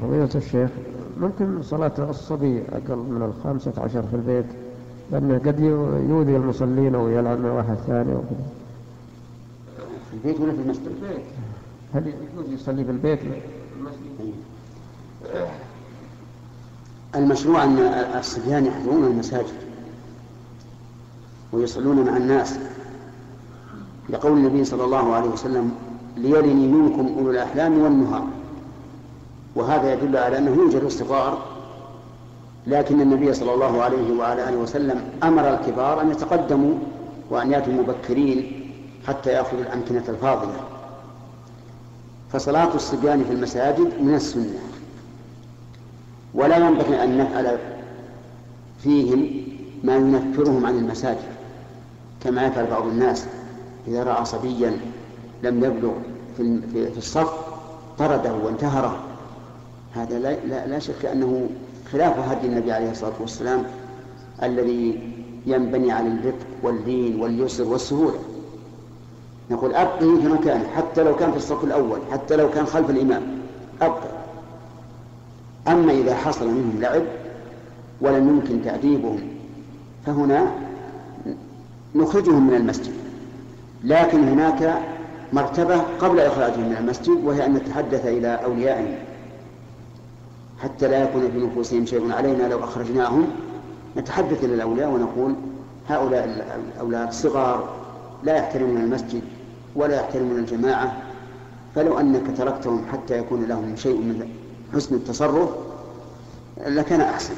فضيلة الشيخ ممكن صلاة الصبي أقل من الخامسة عشر في البيت؟ لأنه قد يؤذي المصلين أو يلعب مع واحد ثاني أو كذا في البيت ولا في المسجد؟ في البيت. هل يجوز يصلي في البيت؟ المسجد؟ المشروع أن الصبيان يحضرون المساجد ويصلون مع الناس. لقول النبي صلى الله عليه وسلم ليلني منكم أولو الأحلام والنهار. وهذا يدل على أنه يوجد الصغار لكن النبي صلى الله عليه وعلى آله وسلم أمر الكبار أن يتقدموا وأن يأتوا مبكرين حتى يأخذوا الأمكنة الفاضلة. فصلاة الصبيان في المساجد من السنة. ولا ينبغي أن نفعل فيهم ما ينفرهم عن المساجد كما يفعل بعض الناس إذا رأى صبيا لم يبلغ في الصف طرده وانتهره. هذا لا, لا, لا شك أنه خلاف هدي النبي عليه الصلاة والسلام الذي ينبني على الرفق واللين واليسر والسهولة. نقول أبقه في مكانه حتى لو كان في الصف الأول حتى لو كان خلف الإمام أبقه أما إذا حصل منهم لعب ولم يمكن تأديبهم فهنا نخرجهم من المسجد. لكن هناك مرتبة قبل إخراجهم من المسجد وهي أن نتحدث إلى أوليائهم. حتى لا يكون في نفوسهم شيء علينا لو أخرجناهم. نتحدث إلى الأولياء ونقول هؤلاء الأولاد صغار لا يحترمون المسجد ولا يحترمون الجماعة. فلو أنك تركتهم حتى يكون لهم شيء من حسن التصرف لكان أحسن.